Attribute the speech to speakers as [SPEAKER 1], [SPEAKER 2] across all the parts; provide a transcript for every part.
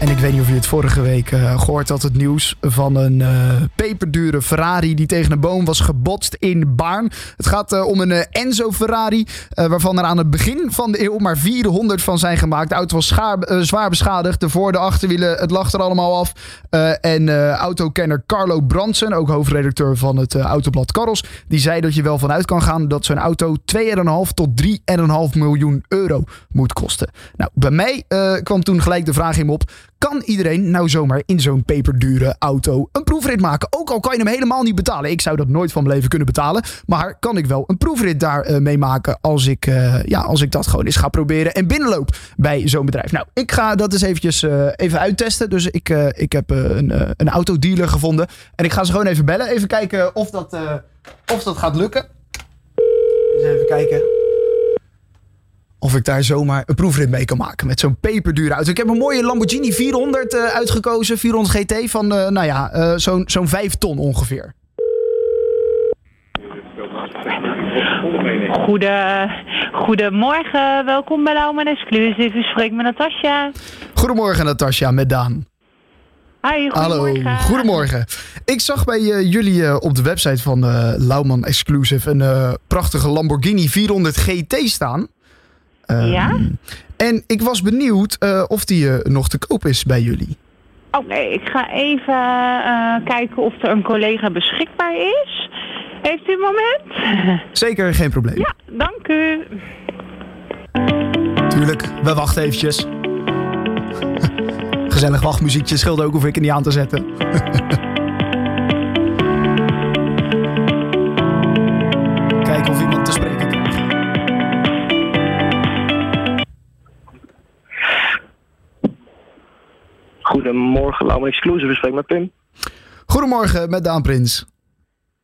[SPEAKER 1] En ik weet niet of je het vorige week uh, gehoord had, het nieuws van een uh, peperdure Ferrari die tegen een boom was gebotst in Baarn. Het gaat uh, om een Enzo Ferrari, waarvan er aan het begin van de eeuw maar 400 van zijn gemaakt. De auto was zwaar beschadigd, de voor- de achterwielen, het lag er allemaal af. en autokenner Carlo Bransen, ook hoofdredacteur van het Autoblad Carros, die zei dat je wel vanuit kan gaan dat zo'n auto 2,5 tot 3,5 miljoen euro moet kosten. Nou, bij mij kwam toen gelijk de vraag in op kan iedereen nou zomaar in zo'n peperdure auto een proefrit maken? Ook al kan je hem helemaal niet betalen. Ik zou dat nooit van mijn leven kunnen betalen. Maar kan ik wel een proefrit daar uh, mee maken als ik, uh, ja, als ik dat gewoon eens ga proberen en binnenloop bij zo'n bedrijf? Nou, ik ga dat eens eventjes uh, even uittesten. Dus ik, ik heb een, een autodealer gevonden. En ik ga ze gewoon even bellen. Even kijken of dat, of dat gaat lukken. Eens even kijken of ik daar zomaar een proefrit mee kan maken met zo'n peperdure auto. Ik heb een mooie Lamborghini 400 uh, uitgekozen, 400 GT van, uh, nou ja, uh, zo'n zo'n 5 ton ongeveer.
[SPEAKER 2] Goede, goedemorgen, welkom bij Lauwman Exclusive. U spreekt met Natasja.
[SPEAKER 1] Goedemorgen Natasja, met Daan.
[SPEAKER 2] Hi, goedemorgen.
[SPEAKER 1] Hallo, goedemorgen. Ik zag bij jullie op de website van Lauwman Exclusive een prachtige Lamborghini 400 GT staan.
[SPEAKER 2] Um, ja?
[SPEAKER 1] En ik was benieuwd uh, of die uh, nog te koop is bij jullie.
[SPEAKER 2] Oké, okay, ik ga even uh, kijken of er een collega beschikbaar is. Heeft u een moment?
[SPEAKER 1] Zeker, geen probleem.
[SPEAKER 2] Ja, dank u.
[SPEAKER 1] Tuurlijk, we wachten eventjes. Gezellig wachtmuziekje scheelt ook of ik er niet aan te zetten.
[SPEAKER 3] Goedemorgen, Lauwman Exclusive. We spreken met Pim.
[SPEAKER 1] Goedemorgen, met Daan Prins.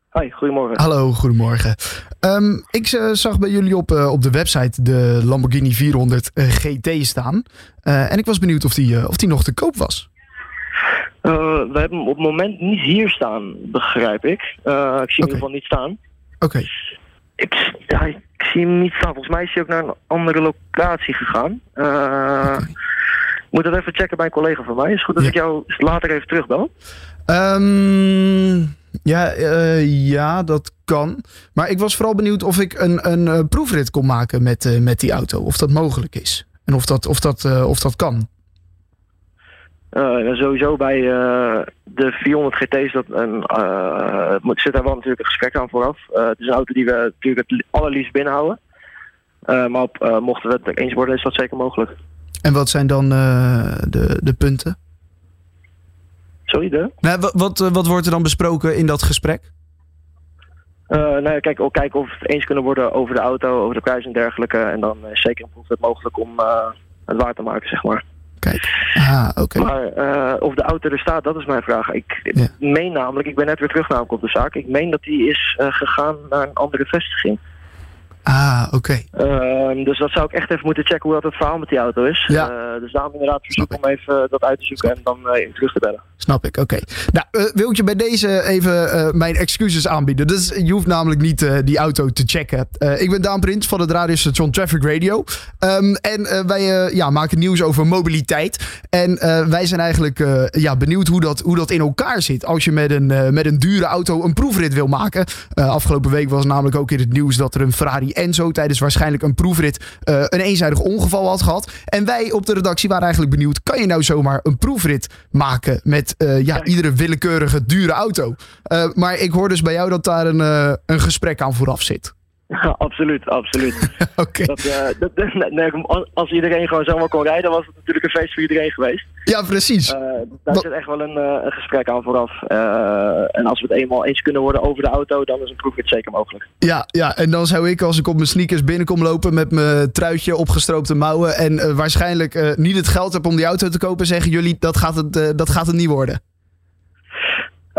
[SPEAKER 3] Hoi, goedemorgen.
[SPEAKER 1] Hallo, goedemorgen. Um, ik uh, zag bij jullie op, uh, op de website de Lamborghini 400 uh, GT staan. En ik was benieuwd of die, of die nog te koop was.
[SPEAKER 3] we hebben hem op het moment niet hier staan, begrijp ik. ik zie okay. in ieder geval niet staan.
[SPEAKER 1] Oké. Okay.
[SPEAKER 3] Ik, ja, ik zie hem niet staan. Volgens mij is hij ook naar een andere locatie gegaan. Okay. Moet dat even checken bij een collega van mij. Is het goed dat ja. ik jou later even terugbel?
[SPEAKER 1] Um, ja, uh, ja, dat kan. Maar ik was vooral benieuwd of ik een, een uh, proefrit kon maken met, uh, met die auto. Of dat mogelijk is. En of dat, of dat, of dat kan.
[SPEAKER 3] sowieso bij de 400 GT's dat een, zit daar wel natuurlijk een gesprek aan vooraf. het is een auto die we natuurlijk het allerliefst binnenhouden. maar op, mochten we het eens worden is dat zeker mogelijk.
[SPEAKER 1] En wat zijn dan uh, de, de punten?
[SPEAKER 3] Sorry, de?
[SPEAKER 1] Nou, wat, wat, wat wordt er dan besproken in dat gesprek?
[SPEAKER 3] Uh, nou, kijk, ook kijken of we het eens kunnen worden over de auto, over de prijs en dergelijke. En dan is zeker een proef het mogelijk om uh, het waar te maken, zeg maar.
[SPEAKER 1] Kijk, ah, oké. Okay.
[SPEAKER 3] Maar of de auto er staat, dat is mijn vraag. Ik ja. meen namelijk, ik ben net weer terug namelijk op de zaak. Ik meen dat die is gegaan naar een andere vestiging.
[SPEAKER 1] Ah, oké.
[SPEAKER 3] Okay. Uh, dus dat zou ik echt even moeten checken hoe dat het verhaal met die auto is.
[SPEAKER 1] Ja.
[SPEAKER 3] Uh, dus daarom inderdaad verzoek om even dat uit te zoeken en dan uh, terug te bellen.
[SPEAKER 1] Snap ik, oké. Okay. Nou, wil ik je bij deze even mijn excuses aanbieden. Dus je hoeft namelijk niet die auto te checken. ik ben Daan Prins van het radiostation Traffic Radio. Um, en wij ja, maken nieuws over mobiliteit. En wij zijn eigenlijk ja, benieuwd hoe dat, hoe dat in elkaar zit. Als je met een, met een dure auto een proefrit wil maken. afgelopen week was namelijk ook in het nieuws dat er een Ferrari Enzo tijdens waarschijnlijk een proefrit uh, een eenzijdig ongeval had gehad. En wij op de redactie waren eigenlijk benieuwd: kan je nou zomaar een proefrit maken met uh, ja, iedere willekeurige dure auto? Uh, maar ik hoor dus bij jou dat daar een, een gesprek aan vooraf zit.
[SPEAKER 3] Absoluut, absoluut.
[SPEAKER 1] okay.
[SPEAKER 3] uh, dat, nee, als iedereen gewoon zomaar kon rijden, was het natuurlijk een feest voor iedereen geweest.
[SPEAKER 1] Ja, precies.
[SPEAKER 3] Uh, daar zit echt wel een, een gesprek aan vooraf. en als we het eenmaal eens kunnen worden over de auto, dan is een proefrit zeker mogelijk.
[SPEAKER 1] Ja, ja, en dan zou ik, als ik op mijn sneakers binnenkom lopen met mijn truitje, opgestroopte mouwen en waarschijnlijk niet het geld heb om die auto te kopen, zeggen jullie dat gaat het, dat gaat het niet worden.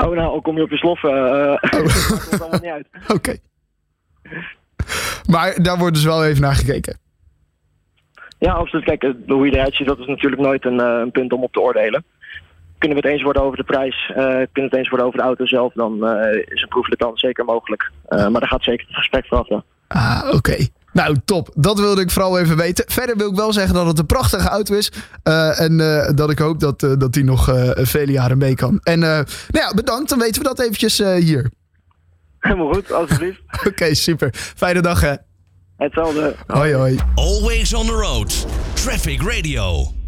[SPEAKER 3] Oh, nou, al kom je op je slof, uh, oh. dat komt allemaal niet uit.
[SPEAKER 1] Oké. Okay. Maar daar wordt dus wel even naar gekeken.
[SPEAKER 3] Ja, absoluut. Kijk, hoe je eruit ziet, dat is natuurlijk nooit een, eh, een punt om op te oordelen. Kunnen we het eens worden over de prijs, eh, kunnen we het eens worden over de auto zelf, dan eh, is een proefletant zeker mogelijk. Maar daar gaat zeker het gesprek vanaf. Ja.
[SPEAKER 1] Ah, oké. Nou, top. Dat wilde ik vooral even weten. Verder wil ik wel zeggen dat het een prachtige auto is. En dat ik hoop dat, uh, dat die nog vele jaren mee kan. En nou ja, bedankt. Dan weten we dat eventjes hier.
[SPEAKER 3] Helemaal goed, alsjeblieft.
[SPEAKER 1] Oké, super. Fijne dag hè.
[SPEAKER 3] Hetzelfde.
[SPEAKER 1] Hoi hoi.
[SPEAKER 4] Always on the road. Traffic Radio.